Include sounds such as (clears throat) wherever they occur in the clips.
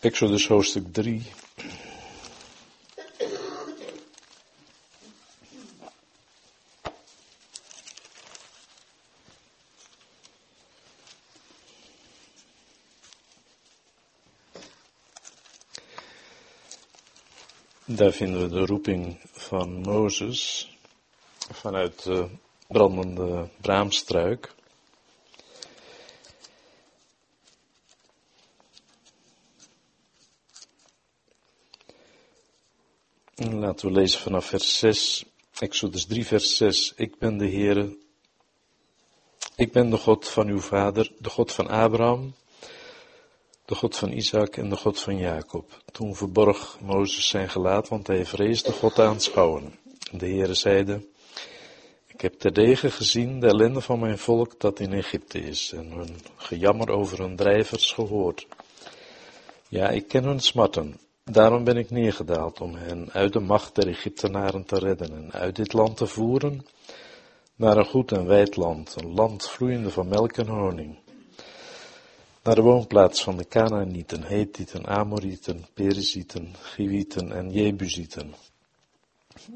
Exodus hoofdstuk 3. Daar vinden we de roeping van Mozes vanuit de brandende braamstruik. We lezen vanaf vers 6, Exodus 3, vers 6. Ik ben de Heere, ik ben de God van uw vader, de God van Abraham, de God van Isaac en de God van Jacob. Toen verborg Mozes zijn gelaat, want hij vreesde God aanschouwen. De Heere zeide, ik heb terdege gezien de ellende van mijn volk dat in Egypte is en hun gejammer over hun drijvers gehoord. Ja, ik ken hun smarten. Daarom ben ik neergedaald om hen uit de macht der Egyptenaren te redden en uit dit land te voeren naar een goed en wijd land, een land vloeiende van melk en honing. Naar de woonplaats van de Canaanieten, Hethieten, Amorieten, Perizieten, Givieten en Jebusieten.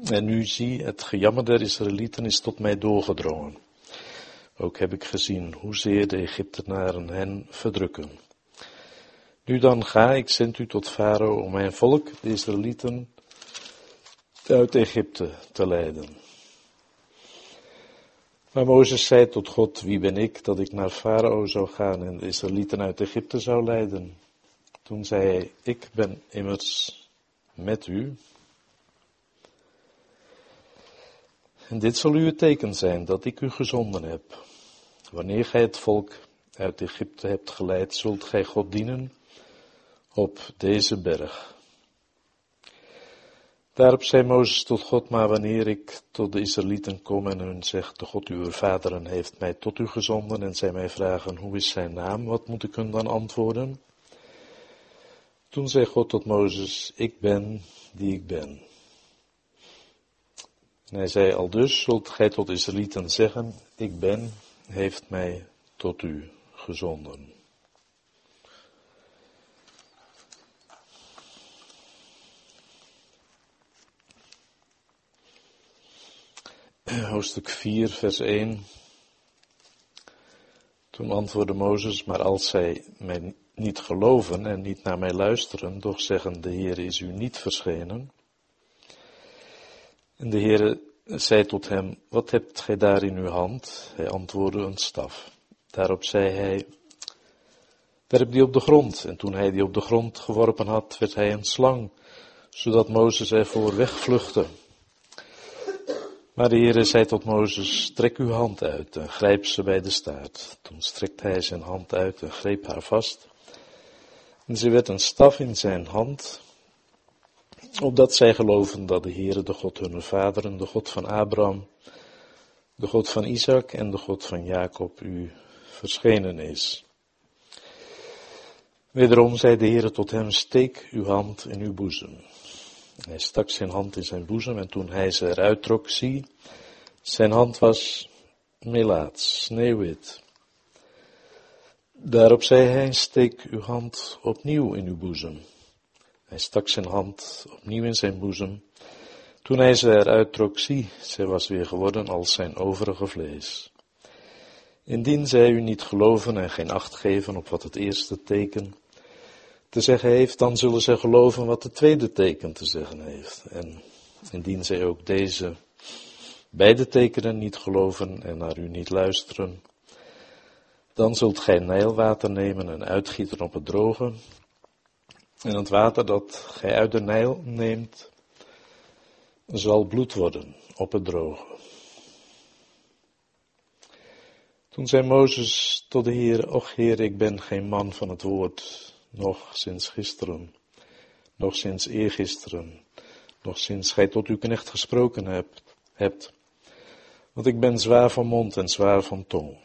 En nu zie, het gejammer der Israëlieten is tot mij doorgedrongen. Ook heb ik gezien hoezeer de Egyptenaren hen verdrukken. Nu dan ga, ik zend u tot Farao om mijn volk, de Israëlieten, uit Egypte te leiden. Maar Mozes zei tot God, wie ben ik dat ik naar Farao zou gaan en de Israëlieten uit Egypte zou leiden? Toen zei hij, ik ben immers met u. En dit zal u het teken zijn dat ik u gezonden heb. Wanneer gij het volk uit Egypte hebt geleid, zult gij God dienen op deze berg. Daarop zei Mozes tot God, maar wanneer ik tot de Israëlieten kom en hun zeg, de God uw vaderen heeft mij tot u gezonden en zij mij vragen, hoe is zijn naam, wat moet ik hun dan antwoorden? Toen zei God tot Mozes, ik ben die ik ben. En hij zei, al dus zult gij tot Israëlieten zeggen, ik ben, heeft mij tot u gezonden. Hoofdstuk 4, vers 1. Toen antwoordde Mozes, maar als zij mij niet geloven en niet naar mij luisteren, doch zeggen, de Heer is u niet verschenen. En de Heer zei tot hem, wat hebt gij daar in uw hand? Hij antwoordde, een staf. Daarop zei hij, werp die op de grond. En toen hij die op de grond geworpen had, werd hij een slang, zodat Mozes ervoor wegvluchtte. Maar de Heere zei tot Mozes, strek uw hand uit en grijp ze bij de staart. Toen strekte hij zijn hand uit en greep haar vast. En ze werd een staf in zijn hand, opdat zij geloven dat de Heere de God hunner vaderen, de God van Abraham, de God van Isaac en de God van Jacob u verschenen is. Wederom zei de Heere tot hem, steek uw hand in uw boezem. Hij stak zijn hand in zijn boezem en toen hij ze eruit trok, zie, zijn hand was melaats, sneeuwwit. Daarop zei hij, steek uw hand opnieuw in uw boezem. Hij stak zijn hand opnieuw in zijn boezem. Toen hij ze eruit trok, zie, zij was weer geworden als zijn overige vlees. Indien zij u niet geloven en geen acht geven op wat het eerste teken te zeggen heeft, dan zullen zij geloven wat het tweede teken te zeggen heeft. En indien zij ook deze beide tekenen niet geloven en naar u niet luisteren, dan zult gij Nijlwater nemen en uitgieten op het droge. En het water dat gij uit de Nijl neemt, zal bloed worden op het droge. Toen zei Mozes tot de Heer, och Heer, ik ben geen man van het woord, nog sinds gisteren, nog sinds eergisteren, nog sinds gij tot uw knecht gesproken hebt, hebt. Want ik ben zwaar van mond en zwaar van tong.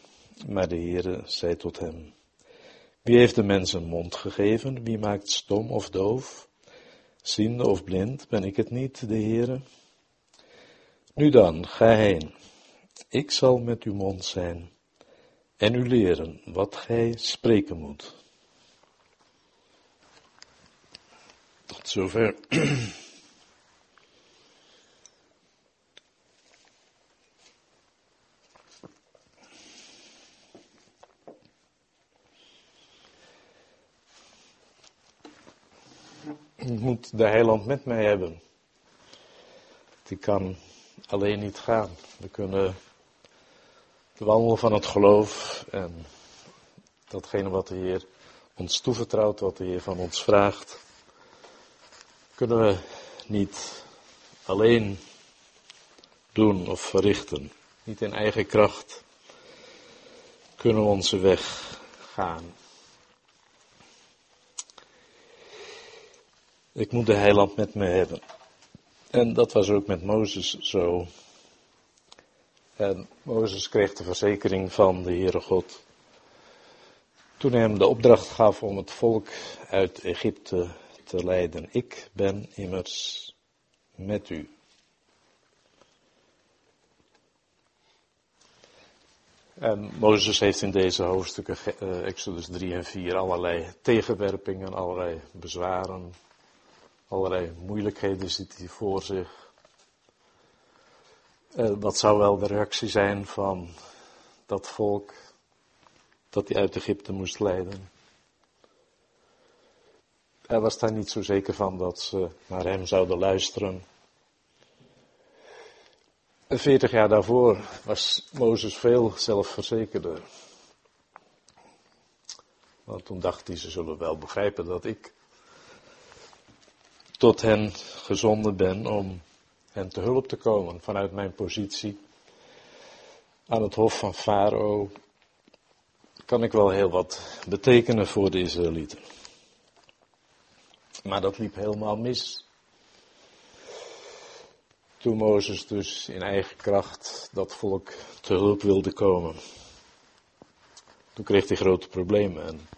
Maar de Heere zei tot hem, wie heeft de mens een mond gegeven? Wie maakt stom of doof? Ziende of blind? Ben ik het niet, de Heere? Nu dan, ga heen. Ik zal met uw mond zijn en u leren wat gij spreken moet. Tot zover. Ik moet de heiland met mij hebben. Die kan alleen niet gaan. We kunnen de wandel van het geloof en datgene wat de Heer ons toevertrouwt, wat de Heer van ons vraagt, kunnen we niet alleen doen of verrichten. Niet in eigen kracht kunnen we onze weg gaan. Ik moet de heiland met me hebben. En dat was ook met Mozes zo. En Mozes kreeg de verzekering van de Heere God. Toen hij hem de opdracht gaf om het volk uit Egypte te leiden. Ik ben immers met u. En Mozes heeft in deze hoofdstukken, eh, Exodus 3 en 4, allerlei tegenwerpingen, allerlei bezwaren, allerlei moeilijkheden ziet hij voor zich. Wat zou wel de reactie zijn van dat volk dat hij uit Egypte moest leiden? Hij was daar niet zo zeker van dat ze naar hem zouden luisteren. En veertig jaar daarvoor was Mozes veel zelfverzekerder. Want toen dacht hij, ze zullen wel begrijpen dat ik tot hen gezonden ben om hen te hulp te komen vanuit mijn positie aan het hof van Farao. Kan ik wel heel wat betekenen voor de Israëlieten. Maar dat liep helemaal mis. Toen Mozes dus in eigen kracht dat volk te hulp wilde komen. Toen kreeg hij grote problemen. En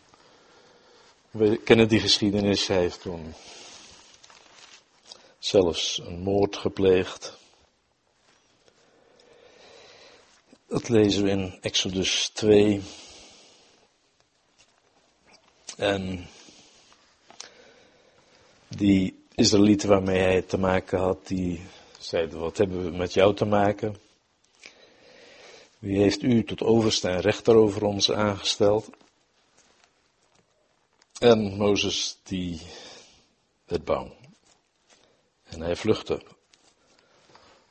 we kennen die geschiedenis. Hij heeft toen zelfs een moord gepleegd. Dat lezen we in Exodus 2. En die Israëlieten waarmee hij te maken had, die zeiden, wat hebben we met jou te maken? Wie heeft u tot overste en rechter over ons aangesteld? En Mozes, die werd bang. En hij vluchtte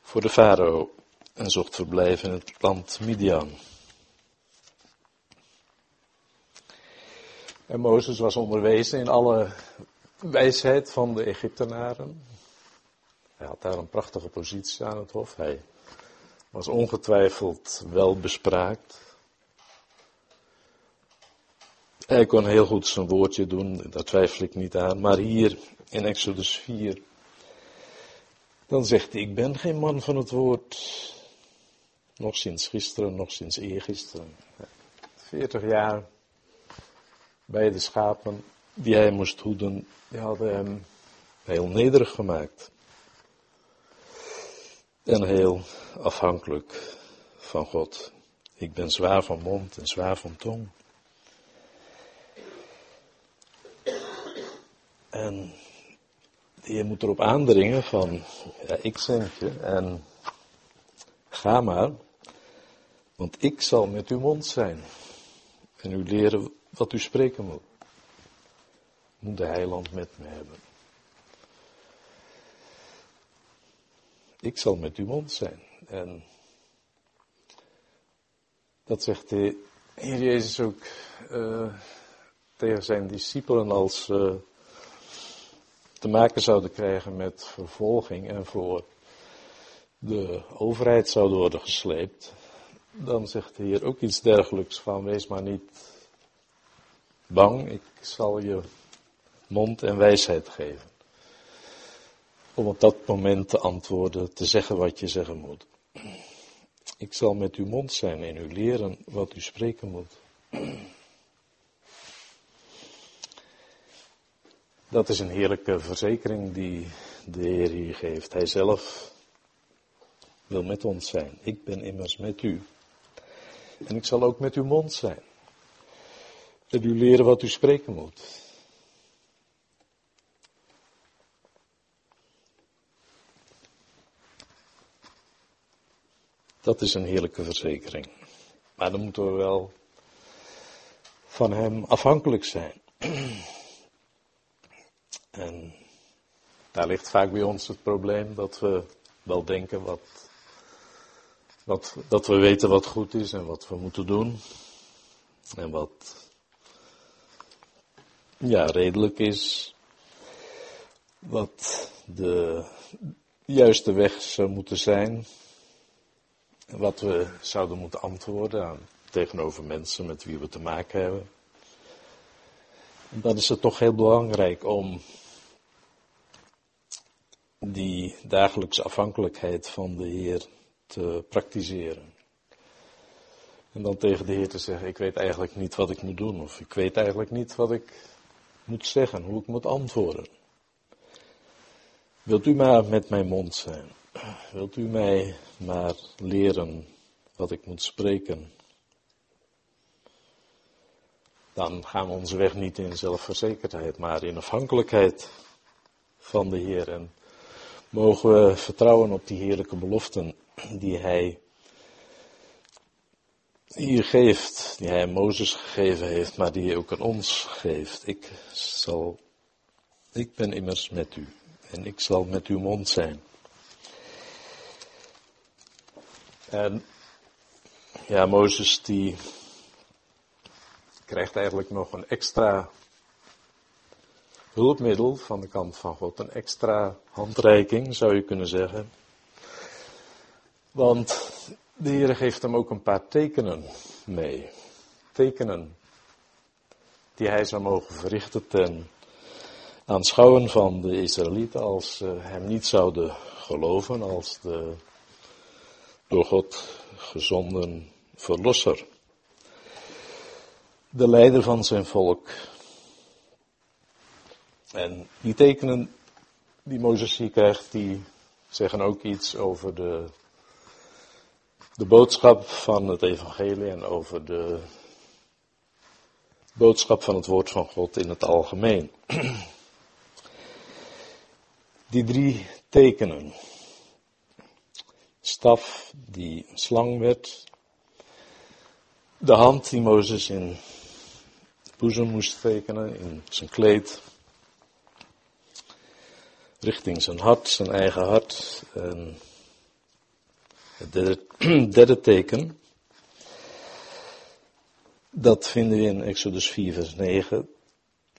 voor de farao en zocht verblijf in het land Midian. En Mozes was onderwezen in alle wijsheid van de Egyptenaren. Hij had daar een prachtige positie aan het hof. Hij was ongetwijfeld wel bespraakt. Hij kon heel goed zijn woordje doen, daar twijfel ik niet aan. Maar hier in Exodus 4 dan zegt hij, ik ben geen man van het woord. Nog sinds gisteren, nog sinds eergisteren. 40 jaar bij de schapen die hij moest hoeden, die hadden hem heel nederig gemaakt. En heel afhankelijk van God. Ik ben zwaar van mond en zwaar van tong. En je moet erop aandringen van, ja, ik zend je en ga maar, want ik zal met uw mond zijn en u leren wat u spreken moet. Moet de heiland met me hebben. Ik zal met uw mond zijn. En dat zegt de Heer Jezus ook uh, tegen zijn discipelen als uh, te maken zouden krijgen met vervolging en voor de overheid zouden worden gesleept, dan zegt de Heer ook iets dergelijks van wees maar niet bang, ik zal je mond en wijsheid geven. Om op dat moment te antwoorden, te zeggen wat je zeggen moet. Ik zal met uw mond zijn en u leren wat u spreken moet. Dat is een heerlijke verzekering die de Heer hier geeft. Hij zelf wil met ons zijn. Ik ben immers met u. En ik zal ook met uw mond zijn. En u leren wat u spreken moet. Dat is een heerlijke verzekering. Maar dan moeten we wel van Hem afhankelijk zijn. (clears throat) En daar ligt vaak bij ons het probleem dat we wel denken wat, wat, dat we weten wat goed is en wat we moeten doen. En wat ja, redelijk is. Wat de juiste weg zou moeten zijn. Wat we zouden moeten antwoorden aan, tegenover mensen met wie we te maken hebben. En dan is het toch heel belangrijk om die dagelijkse afhankelijkheid van de Heer te praktiseren. En dan tegen de Heer te zeggen, ik weet eigenlijk niet wat ik moet doen, of ik weet eigenlijk niet wat ik moet zeggen, hoe ik moet antwoorden. Wilt u maar met mijn mond zijn? Wilt u mij maar leren wat ik moet spreken? Dan gaan we onze weg niet in zelfverzekerdheid, maar in afhankelijkheid van de Heer. En mogen we vertrouwen op die heerlijke beloften die Hij hier geeft, die Hij Mozes gegeven heeft, maar die Hij ook aan ons geeft. Ik zal, ik ben immers met u en ik zal met uw mond zijn. En ja, Mozes die krijgt eigenlijk nog een extra hulpmiddel van de kant van God, een extra handreiking zou je kunnen zeggen. Want de Heer geeft hem ook een paar tekenen mee. Tekenen die hij zou mogen verrichten ten aanschouwen van de Israëlieten als ze hem niet zouden geloven als de door God gezonden verlosser. De leider van zijn volk. En die tekenen die Mozes hier krijgt, die zeggen ook iets over de, de boodschap van het evangelie en over de boodschap van het woord van God in het algemeen. Die drie tekenen. Staf die slang werd. De hand die Mozes in de boezem moest tekenen, in zijn kleed. Richting zijn hart, zijn eigen hart. En het derde, (clears throat) derde teken. Dat vinden we in Exodus 4, vers 9.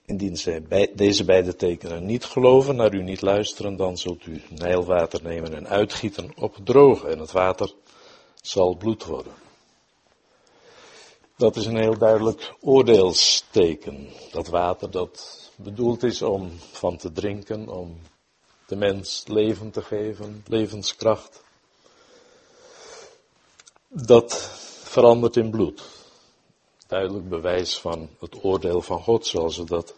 Indien zij deze beide tekenen niet geloven, naar u niet luisteren, dan zult u nijlwater nemen en uitgieten op droge en het water zal bloed worden. Dat is een heel duidelijk oordeelsteken. Dat water dat bedoeld is om van te drinken, om de mens leven te geven, levenskracht. Dat verandert in bloed. Duidelijk bewijs van het oordeel van God, zoals we dat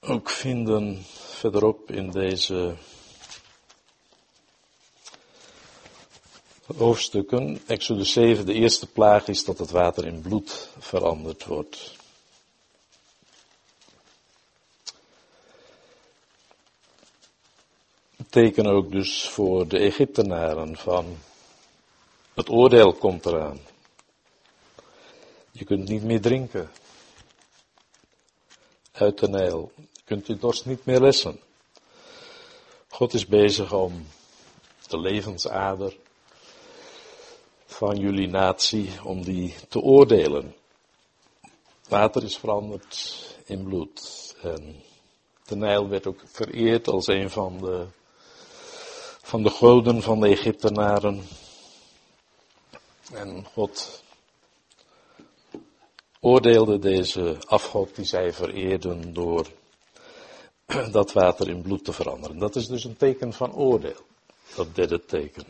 ook vinden verderop in deze hoofdstukken. Exodus 7, de eerste plaag is dat het water in bloed veranderd wordt. Teken ook dus voor de Egyptenaren van het oordeel komt eraan. Je kunt niet meer drinken uit de Nijl kunt u dorst niet meer lessen. God is bezig om de levensader van jullie natie, om die te oordelen. Water is veranderd in bloed. En de Nijl werd ook vereerd als een van de, van de goden van de Egyptenaren. En God oordeelde deze afgod die zij vereerden door (clears throat) dat water in bloed te veranderen. Dat is dus een teken van oordeel, dat derde teken.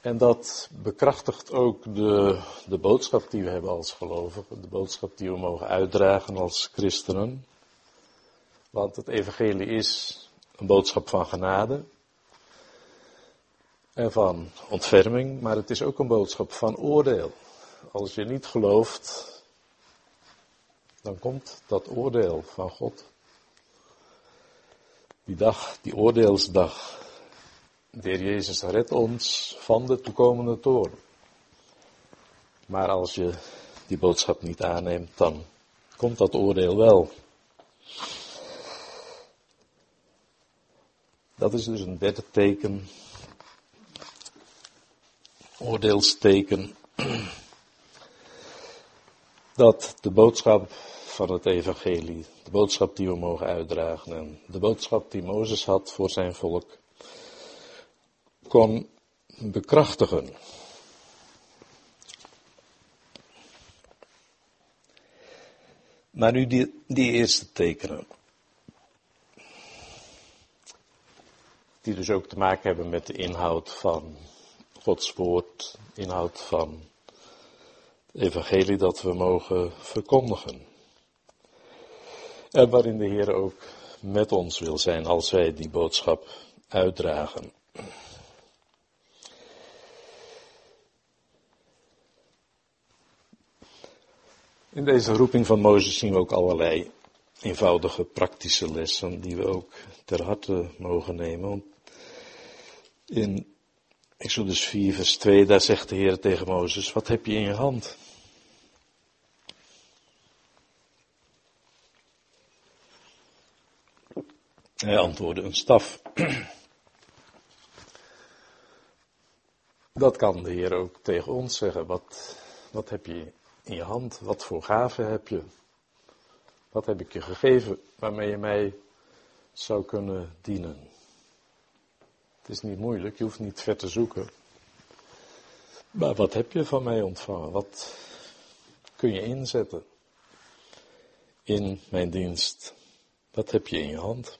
En dat bekrachtigt ook de, de boodschap die we hebben als gelovigen, de boodschap die we mogen uitdragen als christenen. Want het evangelie is een boodschap van genade en van ontferming, maar het is ook een boodschap van oordeel. Als je niet gelooft, dan komt dat oordeel van God. Die dag, die oordeelsdag. De Heer Jezus redt ons van de toekomende toren. Maar als je die boodschap niet aanneemt, dan komt dat oordeel wel. Dat is dus een derde teken, oordeelsteken, dat de boodschap van het evangelie, de boodschap die we mogen uitdragen en de boodschap die Mozes had voor zijn volk, kon bekrachtigen. Maar nu die, die eerste tekenen. Die dus ook te maken hebben met de inhoud van Gods woord, inhoud van het evangelie dat we mogen verkondigen. En waarin de Heer ook met ons wil zijn als wij die boodschap uitdragen. In deze roeping van Mozes zien we ook allerlei eenvoudige praktische lessen die we ook ter harte mogen nemen. In Exodus 4, vers 2, daar zegt de Heer tegen Mozes, wat heb je in je hand? Hij antwoordde een staf. Dat kan de Heer ook tegen ons zeggen. Wat, wat heb je in je hand? Wat voor gaven heb je? Wat heb ik je gegeven waarmee je mij zou kunnen dienen? Het is niet moeilijk, je hoeft niet ver te zoeken. Maar wat heb je van mij ontvangen? Wat kun je inzetten in mijn dienst? Wat heb je in je hand?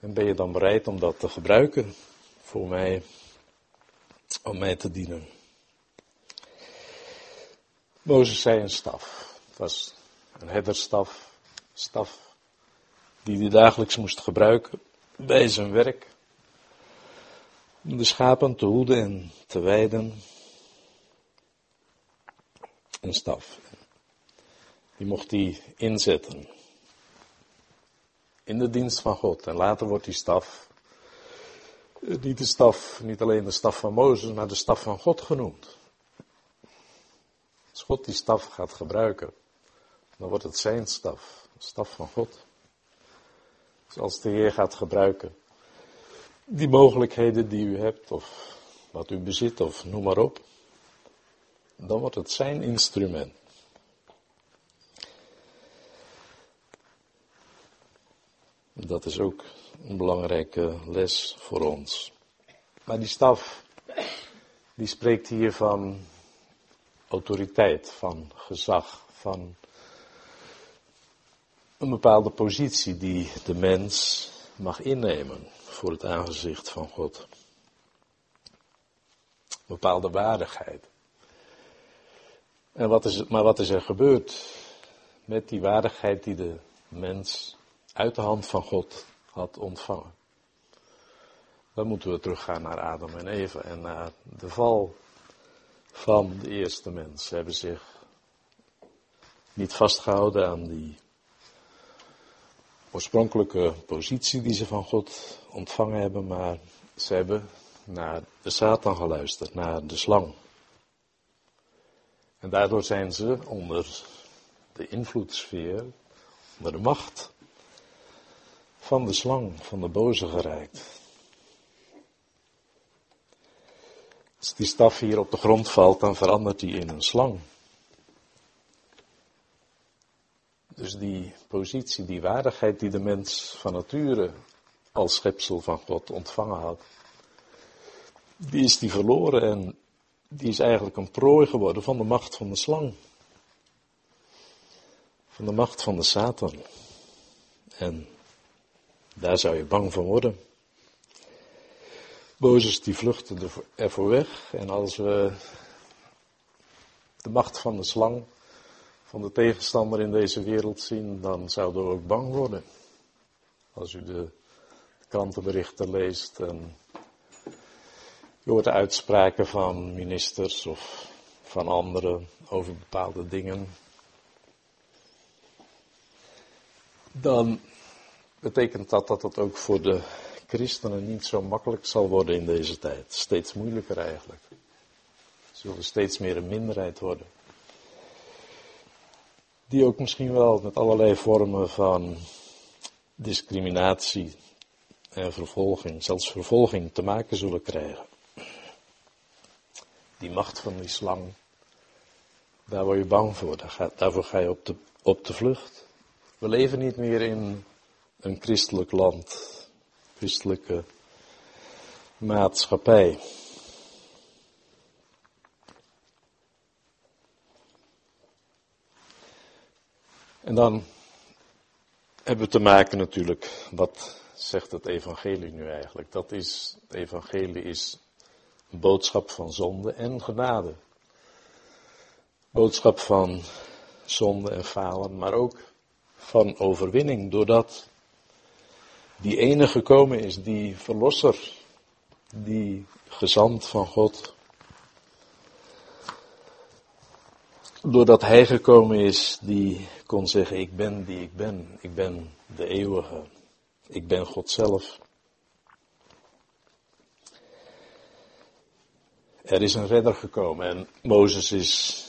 En ben je dan bereid om dat te gebruiken voor mij, om mij te dienen? Mozes zei een staf. Het was een herderstaf, staf die hij dagelijks moest gebruiken bij zijn werk. De schapen te hoeden en te weiden. Een staf. Die mocht hij inzetten. In de dienst van God. En later wordt die staf. Eh, niet de staf, niet alleen de staf van Mozes, maar de staf van God genoemd. Als God die staf gaat gebruiken, dan wordt het zijn staf, de staf van God. Dus als de Heer gaat gebruiken, die mogelijkheden die u hebt, of wat u bezit, of noem maar op, dan wordt het zijn instrument. Dat is ook een belangrijke les voor ons. Maar die staf, die spreekt hier van autoriteit, van gezag, van een bepaalde positie die de mens mag innemen voor het aangezicht van God. Bepaalde waardigheid. En wat is, maar wat is er gebeurd met die waardigheid die de mens uit de hand van God had ontvangen? Dan moeten we teruggaan naar Adam en Eva en naar de val van de eerste mens. Ze hebben zich niet vastgehouden aan die oorspronkelijke positie die ze van God ontvangen hebben, maar ze hebben naar de Satan geluisterd, naar de slang. En daardoor zijn ze onder de invloedssfeer, onder de macht van de slang, van de boze gereikt. Als die staf hier op de grond valt, dan verandert die in een slang. Dus die positie, die waardigheid die de mens van nature als schepsel van God ontvangen had, die is die verloren en die is eigenlijk een prooi geworden van de macht van de slang. Van de macht van de Satan. En daar zou je bang van worden. Mozes die vluchtte ervoor weg. En als we de macht van de slang, van de tegenstander in deze wereld zien, dan zouden we ook bang worden. Als u de krantenberichten leest en je hoort de uitspraken van ministers of van anderen over bepaalde dingen. Dan betekent dat dat het ook voor de christenen niet zo makkelijk zal worden in deze tijd. Steeds moeilijker eigenlijk. Zullen steeds meer een minderheid worden. Die ook misschien wel met allerlei vormen van discriminatie en vervolging, zelfs vervolging, te maken zullen krijgen. Die macht van die slang, daar word je bang voor, daarvoor ga je op de, op de vlucht. We leven niet meer in een christelijk land, christelijke maatschappij. En dan hebben we te maken natuurlijk, wat zegt het evangelie nu eigenlijk? Dat is, het evangelie is een boodschap van zonde en genade. Boodschap van zonde en falen, maar ook van overwinning, doordat die ene gekomen is, die verlosser, die gezant van God. Doordat hij gekomen is, die kon zeggen, ik ben die ik ben, ik ben de eeuwige, ik ben God zelf. Er is een redder gekomen en Mozes is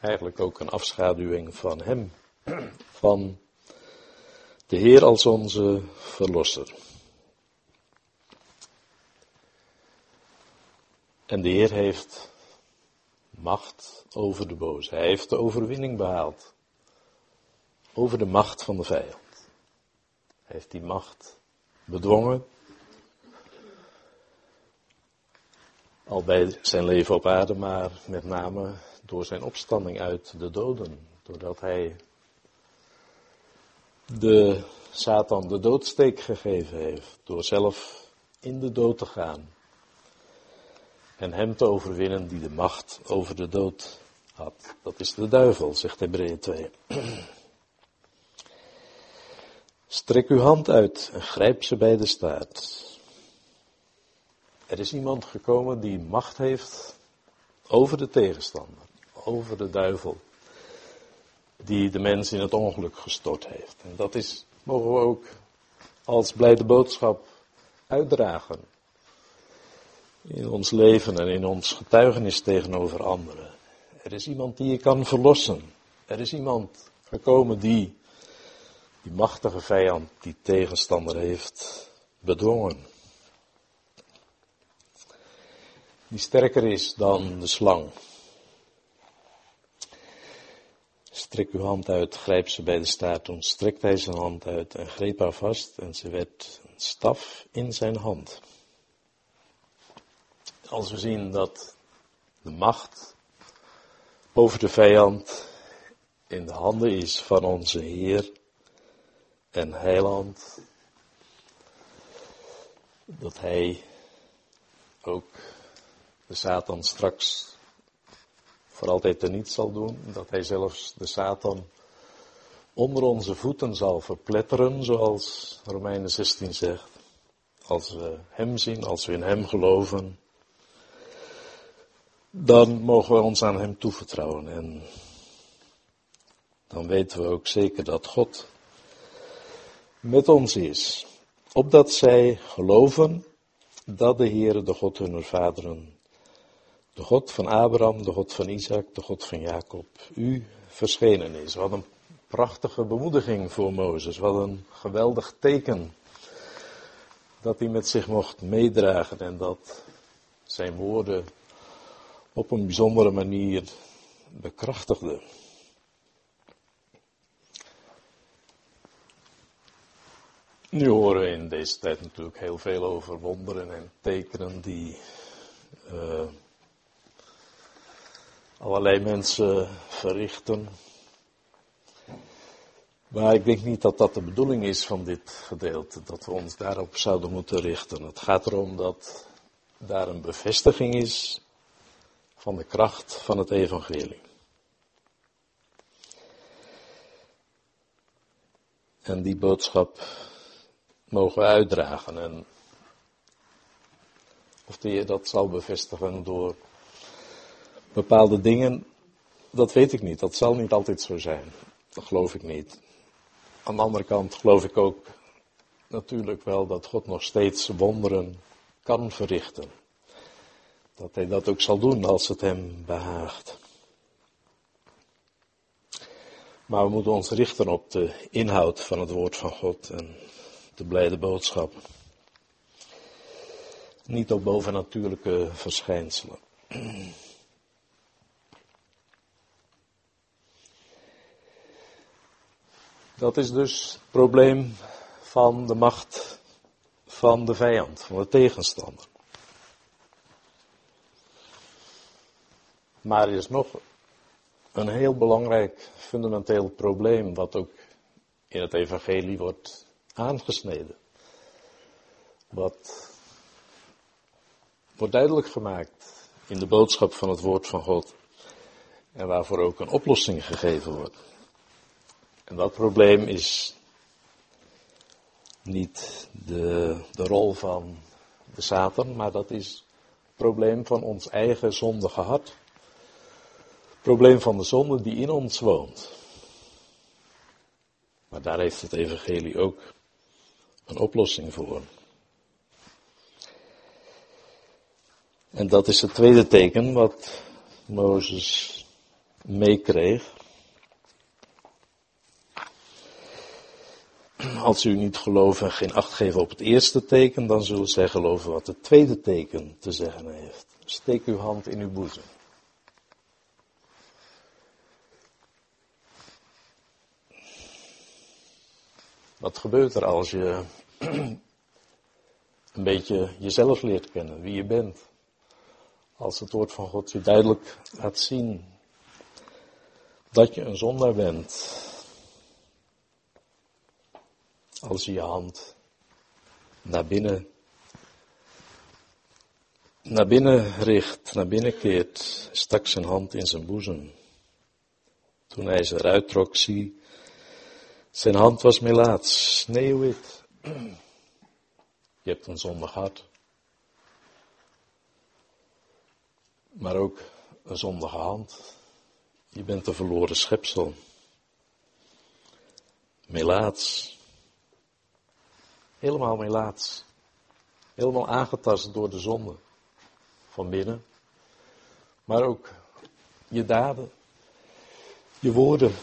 eigenlijk ook een afschaduwing van hem, van de Heer als onze verlosser. En de Heer heeft macht over de boze. Hij heeft de overwinning behaald over de macht van de vijand. Heeft die macht bedwongen. Al bij zijn leven op aarde, maar met name door zijn opstanding uit de doden. Doordat hij de Satan de doodsteek gegeven heeft. Door zelf in de dood te gaan. En hem te overwinnen die de macht over de dood had. Dat is de duivel, zegt Hebreeën 2. Strek uw hand uit en grijp ze bij de staart. Er is iemand gekomen die macht heeft over de tegenstander, over de duivel die de mens in het ongeluk gestort heeft. En dat is, mogen we ook als blijde boodschap uitdragen. In ons leven en in ons getuigenis tegenover anderen. Er is iemand die je kan verlossen. Er is iemand gekomen die die machtige vijand, die tegenstander heeft bedwongen. Die sterker is dan de slang. Strek uw hand uit, grijp ze bij de staart. Toen strekte hij zijn hand uit en greep haar vast en ze werd een staf in zijn hand. Als we zien dat de macht over de vijand in de handen is van onze Heer en Heiland, dat Hij ook de Satan straks voor altijd er niet zal doen, dat hij zelfs de Satan onder onze voeten zal verpletteren, zoals Romeinen 16 zegt. Als we hem zien, als we in hem geloven, dan mogen we ons aan hem toevertrouwen. En dan weten we ook zeker dat God met ons is. Opdat zij geloven dat de Heere, de God hunner vaderen, de God van Abraham, de God van Isaac, de God van Jacob, u verschenen is. Wat een prachtige bemoediging voor Mozes, wat een geweldig teken dat hij met zich mocht meedragen en dat zijn woorden op een bijzondere manier bekrachtigde. Nu horen we in deze tijd natuurlijk heel veel over wonderen en tekenen die uh, allerlei mensen verrichten. Maar ik denk niet dat dat de bedoeling is van dit gedeelte, dat we ons daarop zouden moeten richten. Het gaat erom dat daar een bevestiging is van de kracht van het evangelie. En die boodschap mogen uitdragen. En of die dat zal bevestigen door bepaalde dingen, dat weet ik niet. Dat zal niet altijd zo zijn. Dat geloof ik niet. aan de andere kant geloof ik ook natuurlijk wel dat God nog steeds wonderen kan verrichten. Dat hij dat ook zal doen als het hem behaagt. Maar we moeten ons richten op de inhoud van het woord van God en de blijde boodschap. Niet op bovennatuurlijke verschijnselen. Dat is dus het probleem van de macht van de vijand, van de tegenstander. Maar er is nog een heel belangrijk fundamenteel probleem wat ook in het evangelie wordt aangesneden. Wat wordt duidelijk gemaakt in de boodschap van het woord van God. En waarvoor ook een oplossing gegeven wordt. En dat probleem is niet de, de rol van de Satan, maar dat is het probleem van ons eigen zondige hart. Het probleem van de zonde die in ons woont. Maar daar heeft het evangelie ook een oplossing voor. En dat is het tweede teken wat Mozes meekreeg. Als u niet gelooft en geen acht geven op het eerste teken, dan zullen zij geloven wat het tweede teken te zeggen heeft. Steek uw hand in uw boezem. Wat gebeurt er als je (clears throat) een beetje jezelf leert kennen, wie je bent? Als het woord van God je duidelijk laat zien dat je een zondaar bent. Als je je hand naar binnen, naar binnen richt, naar binnen keert, stak zijn hand in zijn boezem. Toen hij ze eruit trok, zie, zijn hand was melaats, sneeuwwit. Je hebt een zondig hart. maar ook een zondige hand. Je bent een verloren schepsel. Melaats. Helemaal melaats. Helemaal aangetast door de zonde. Van binnen. Maar ook je daden. Je woorden.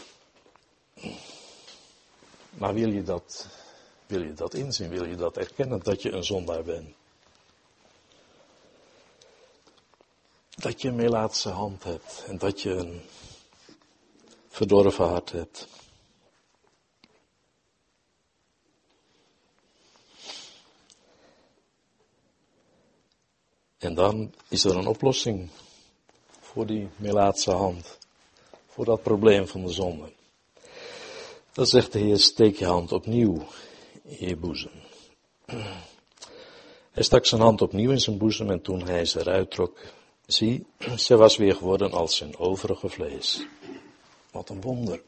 Maar wil je dat, wil je dat inzien? Wil je dat erkennen dat je een zondaar bent? dat je een melaatse hand hebt en dat je een verdorven hart hebt. En dan is er een oplossing voor die melaatse hand, voor dat probleem van de zonde. Dan zegt de Heer, steek je hand opnieuw in je boezem. Hij stak zijn hand opnieuw in zijn boezem en toen hij ze eruit trok, Zie, ze was weer geworden als zijn overige vlees. Wat een wonder.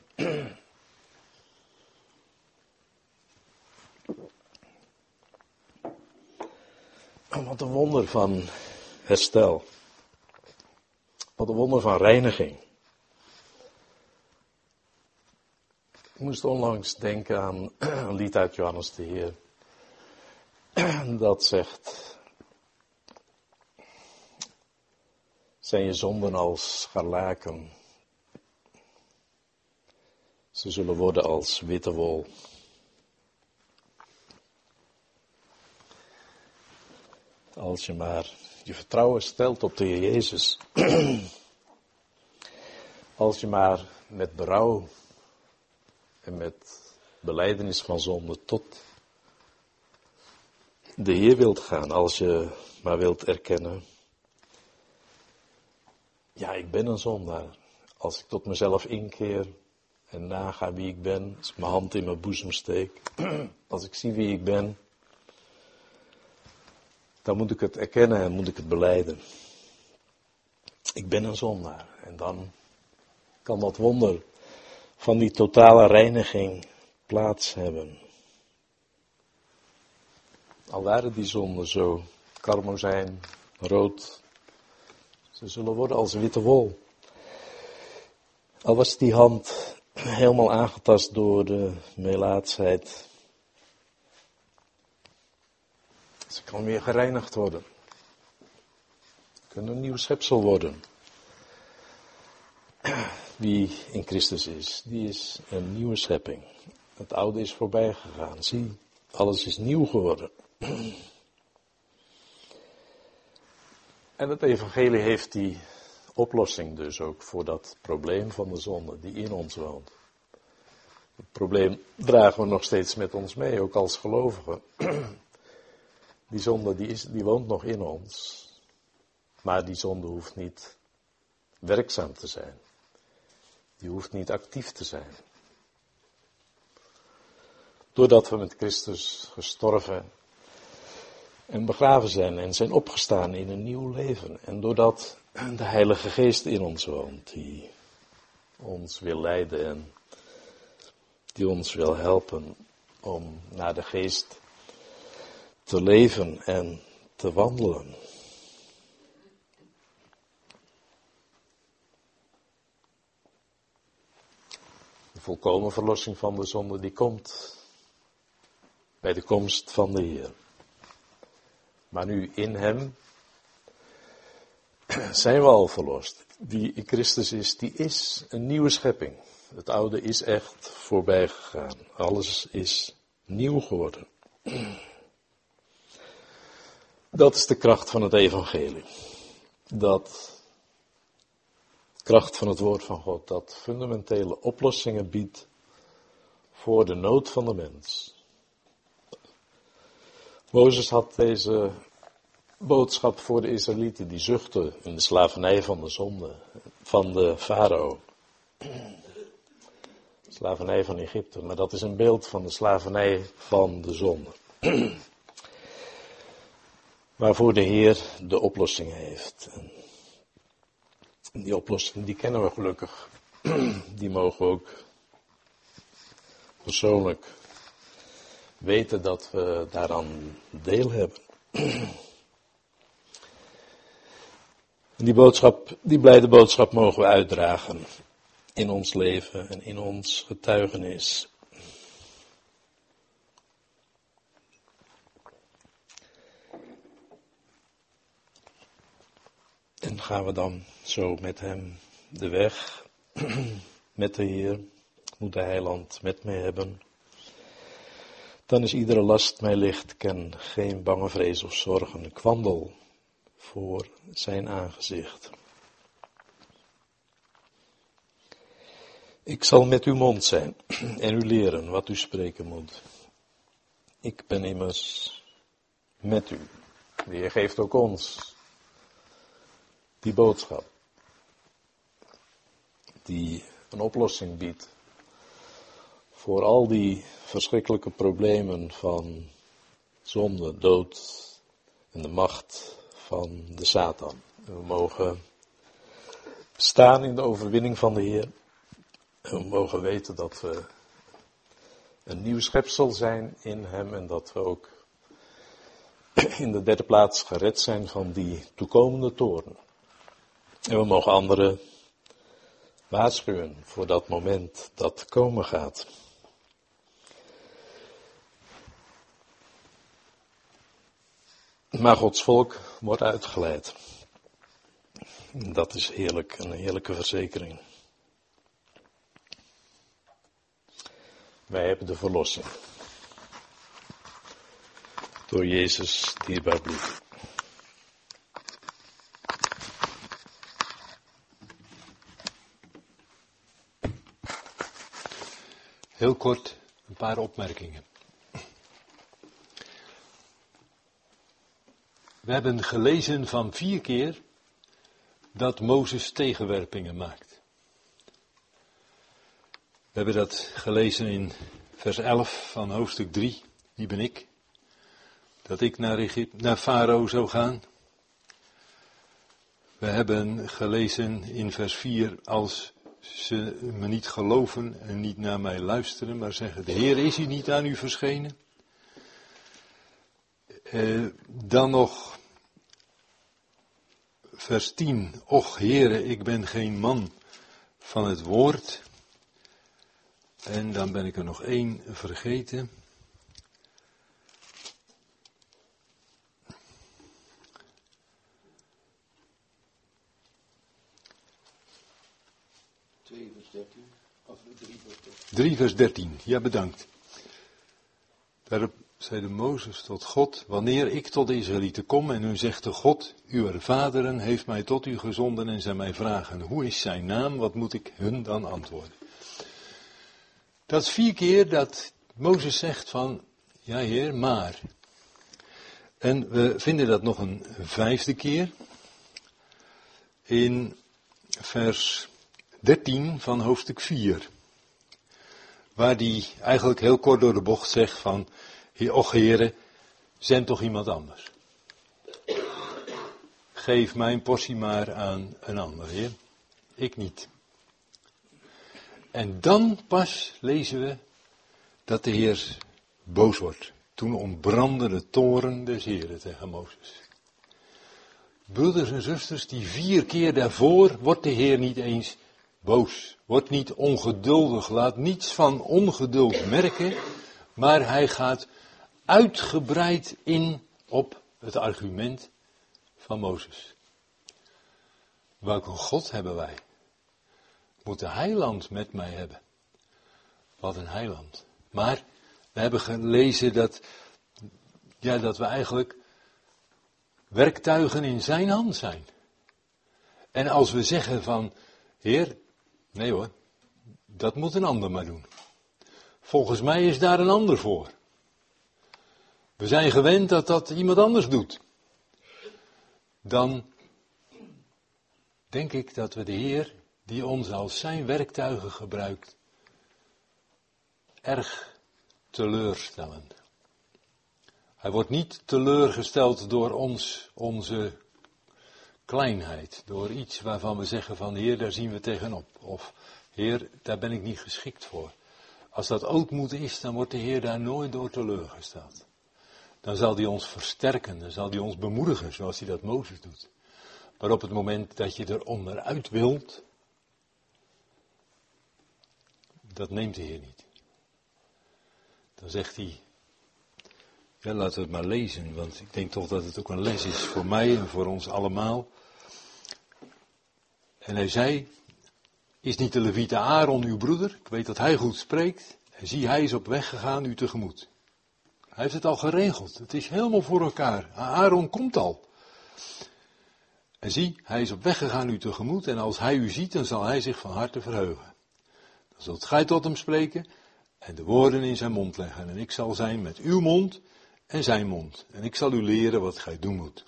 Wat een wonder van herstel. Wat een wonder van reiniging. Ik moest onlangs denken aan (clears throat) een lied uit Johannes de Heer. (clears throat) Dat zegt, zijn je zonden als scharlaken. Ze zullen worden als witte wol. Als je maar je vertrouwen stelt op de Heer Jezus. (clears throat) Als je maar met berouw en met beleidenis van zonde tot de Heer wilt gaan. Als je maar wilt erkennen ja, ik ben een zondaar. Als ik tot mezelf inkeer en naga wie ik ben, als ik mijn hand in mijn boezem steek, (clears throat) als ik zie wie ik ben, dan moet ik het erkennen en moet ik het beleiden. Ik ben een zondaar. En dan kan dat wonder van die totale reiniging plaats hebben. Al waren die zonden zo karmozijn, rood, ze zullen worden als witte wol. Al was die hand helemaal aangetast door de melaatsheid. Ze kan weer gereinigd worden. Kunnen een nieuw schepsel worden. Wie in Christus is, die is een nieuwe schepping. Het oude is voorbij gegaan. Zie, alles is nieuw geworden. (clears throat) En het evangelie heeft die oplossing dus ook voor dat probleem van de zonde die in ons woont. Het probleem dragen we nog steeds met ons mee, ook als gelovigen. (clears throat) Die zonde die, is, die woont nog in ons. Maar die zonde hoeft niet werkzaam te zijn. Die hoeft niet actief te zijn. Doordat we met Christus gestorven en begraven zijn en zijn opgestaan in een nieuw leven. En doordat de Heilige Geest in ons woont, die ons wil leiden en die ons wil helpen om naar de Geest te leven en te wandelen. Volkomen verlossing van de zonde die komt bij de komst van de Heer. Maar nu in Hem (clears throat) zijn we al verlost. Die in Christus is, die is een nieuwe schepping. Het oude is echt voorbij gegaan. Alles is nieuw geworden. (clears throat) Dat is de kracht van het evangelie. Dat kracht van het woord van God, dat fundamentele oplossingen biedt voor de nood van de mens. Mozes had deze boodschap voor de Israëlieten die zuchten in de slavernij van de zonde, van de farao. Slavernij van Egypte, maar dat is een beeld van de slavernij van de zonde. (clears throat) Waarvoor de Heer de oplossing heeft. Die oplossing die kennen we gelukkig. (clears throat) Die mogen we ook persoonlijk weten dat we daaraan deel hebben. (clears throat) En die boodschap, die blijde boodschap mogen we uitdragen in ons leven en in ons getuigenis. En gaan we dan zo met hem de weg, (clears throat) met de Heer, moet de heiland met mij hebben. Dan is iedere last mij licht, ken geen bange vrees of zorgen. Ik wandel voor zijn aangezicht. Ik zal met uw mond zijn (clears throat) en u leren wat u spreken moet. Ik ben immers met u. De Heer geeft ook ons die boodschap. Die een oplossing biedt voor al die verschrikkelijke problemen van zonde, dood en de macht van de Satan. we mogen staan in de overwinning van de Heer. En we mogen weten dat we een nieuw schepsel zijn in Hem en dat we ook in de derde plaats gered zijn van die toekomende toren. En we mogen anderen waarschuwen voor dat moment dat komen gaat. Maar Gods volk wordt uitgeleid. Dat is heerlijk, een heerlijke verzekering. Wij hebben de verlossing. Door Jezus dierbaar bloed. Heel kort een paar opmerkingen. We hebben gelezen van vier keer dat Mozes tegenwerpingen maakt. We hebben dat gelezen in vers 11 van hoofdstuk 3. Wie ben ik? Dat ik naar, Egypte, naar Farao zou gaan. We hebben gelezen in vers 4 als ze me niet geloven en niet naar mij luisteren, maar zeggen de Heer is hier niet aan u verschenen. Eh, dan nog vers 10. Och Heere, ik ben geen man van het woord. En dan ben ik er nog één vergeten. vers 13. Of 3 vers 13. 3 vers 13. Ja, bedankt. Daarop zeide Mozes tot God, wanneer ik tot de Israëlieten kom en u zegt de God, uw vaderen heeft mij tot u gezonden en zij mij vragen, hoe is zijn naam, wat moet ik hun dan antwoorden? Dat is vier keer dat Mozes zegt van, ja heer, maar. En we vinden dat nog een vijfde keer in vers 13 van hoofdstuk 4. Waar die eigenlijk heel kort door de bocht zegt van, och heren, zend toch iemand anders. Geef mijn portie maar aan een ander, heer. Ik niet. En dan pas lezen we dat de Heer boos wordt. Toen ontbrandde de toren des Heren tegen Mozes. Broeders en zusters, die vier keer daarvoor wordt de Heer niet eens boos. Wordt niet ongeduldig, laat niets van ongeduld merken, maar hij gaat uitgebreid in op het argument van Mozes. Welke God hebben wij? Moet de heiland met mij hebben? Wat een heiland. Maar we hebben gelezen dat, ja, dat we eigenlijk werktuigen in zijn hand zijn. En als we zeggen van, Heer, nee hoor, dat moet een ander maar doen. Volgens mij is daar een ander voor. We zijn gewend dat dat iemand anders doet. Dan denk ik dat we de Heer, die ons als zijn werktuigen gebruikt, erg teleurstellen. Hij wordt niet teleurgesteld door ons, onze kleinheid, door iets waarvan we zeggen van Heer, daar zien we tegenop. Of Heer, daar ben ik niet geschikt voor. Als dat ootmoed is, dan wordt de Heer daar nooit door teleurgesteld. Dan zal hij ons versterken, dan zal hij ons bemoedigen, zoals hij dat Mozes doet. Maar op het moment dat je er onderuit wilt, dat neemt de Heer niet. Dan zegt hij, ja, laten we het maar lezen, want ik denk toch dat het ook een les is voor mij en voor ons allemaal. En hij zei, is niet de Levite Aaron uw broeder? Ik weet dat hij goed spreekt. En zie, hij is op weg gegaan u tegemoet. Hij heeft het al geregeld. Het is helemaal voor elkaar. Aaron komt al. En zie, hij is op weg gegaan u tegemoet. En als hij u ziet, dan zal hij zich van harte verheugen. Dan zult gij tot hem spreken en de woorden in zijn mond leggen. En ik zal zijn met uw mond en zijn mond. En ik zal u leren wat gij doen moet.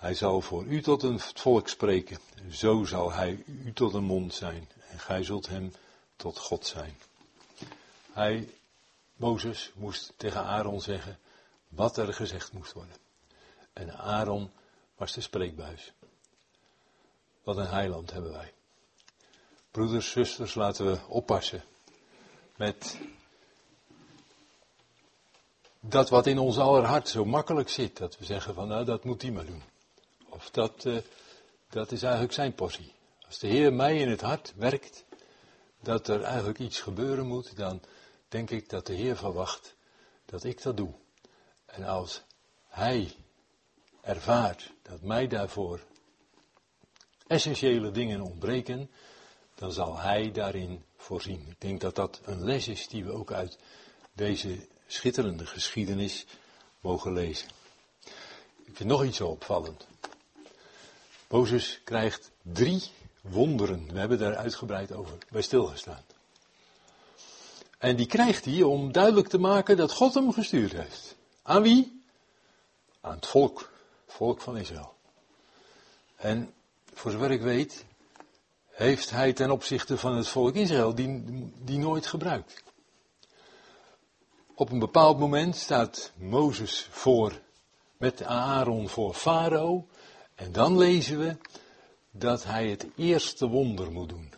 Hij zal voor u tot een volk spreken. Zo zal hij u tot een mond zijn. En gij zult hem tot God zijn. Hij, Mozes, moest tegen Aaron zeggen wat er gezegd moest worden. En Aaron was de spreekbuis. Wat een heiland hebben wij. Broeders, zusters, laten we oppassen met dat wat in ons aller hart zo makkelijk zit. Dat we zeggen van nou dat moet hij maar doen. Of dat, uh, dat is eigenlijk zijn portie. Als de Heer mij in het hart werkt, dat er eigenlijk iets gebeuren moet, dan denk ik dat de Heer verwacht dat ik dat doe. En als Hij ervaart dat mij daarvoor essentiële dingen ontbreken, dan zal Hij daarin voorzien. Ik denk dat dat een les is die we ook uit deze schitterende geschiedenis mogen lezen. Ik vind nog iets zo opvallend. Mozes krijgt drie wonderen. We hebben daar uitgebreid over bij stilgestaan. En die krijgt hij om duidelijk te maken dat God hem gestuurd heeft. Aan wie? Aan het volk. volk van Israël. En voor zover ik weet, heeft hij ten opzichte van het volk Israël die, die nooit gebruikt. Op een bepaald moment staat Mozes voor, met Aaron voor Farao. En dan lezen we dat hij het eerste wonder moet doen.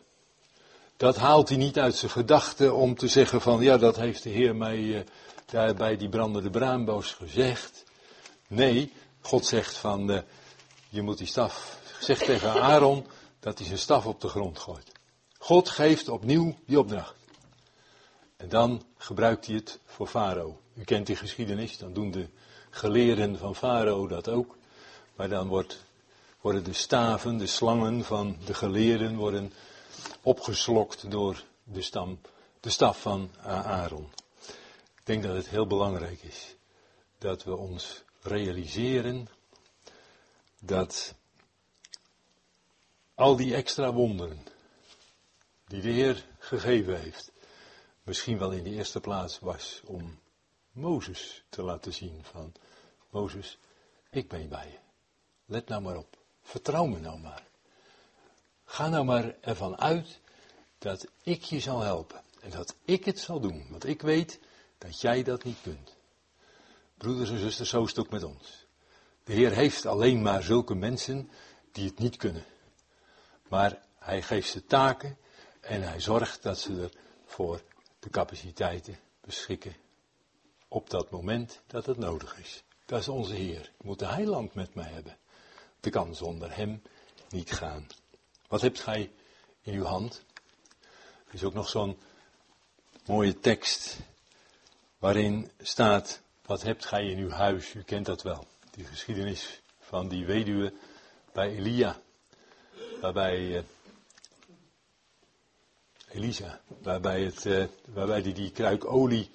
Dat haalt hij niet uit zijn gedachten om te zeggen van, ja, dat heeft de Heer mij uh, daar bij die brandende braamboos gezegd. Nee, God zegt van, uh, je moet die staf, zegt tegen Aaron dat hij zijn staf op de grond gooit. God geeft opnieuw die opdracht. En dan gebruikt hij het voor Farao. U kent die geschiedenis, dan doen de geleerden van Farao dat ook. Maar dan wordt, worden de staven, de slangen van de geleerden worden opgeslokt door de, stam, de staf van Aaron. Ik denk dat het heel belangrijk is dat we ons realiseren dat al die extra wonderen die de Heer gegeven heeft, misschien wel in de eerste plaats was om Mozes te laten zien van Mozes, ik ben bij je. Let nou maar op. Vertrouw me nou maar. Ga nou maar ervan uit dat ik je zal helpen. En dat ik het zal doen. Want ik weet dat jij dat niet kunt. Broeders en zusters, zo is het ook met ons. De Heer heeft alleen maar zulke mensen die het niet kunnen. Maar hij geeft ze taken en hij zorgt dat ze er voor de capaciteiten beschikken op dat moment dat het nodig is. Dat is onze Heer. Je moet de heiland met mij hebben. De kan zonder hem niet gaan. Wat hebt gij in uw hand? Er is ook nog zo'n mooie tekst waarin staat, wat hebt gij in uw huis? U kent dat wel. Die geschiedenis van die weduwe bij Elia. Waarbij uh, Elisa, waarbij, het, uh, waarbij die, die kruik olie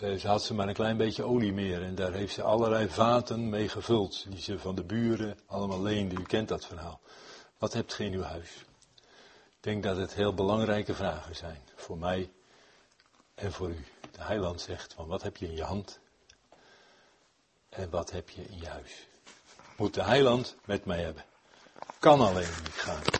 ze had ze maar een klein beetje olie meer en daar heeft ze allerlei vaten mee gevuld, die ze van de buren allemaal leende. U kent dat verhaal. Wat hebt ge in uw huis? Ik denk dat het heel belangrijke vragen zijn voor mij en voor u. De heiland zegt van wat heb je in je hand en wat heb je in je huis? Moet de heiland met mij hebben? Kan alleen niet gaan.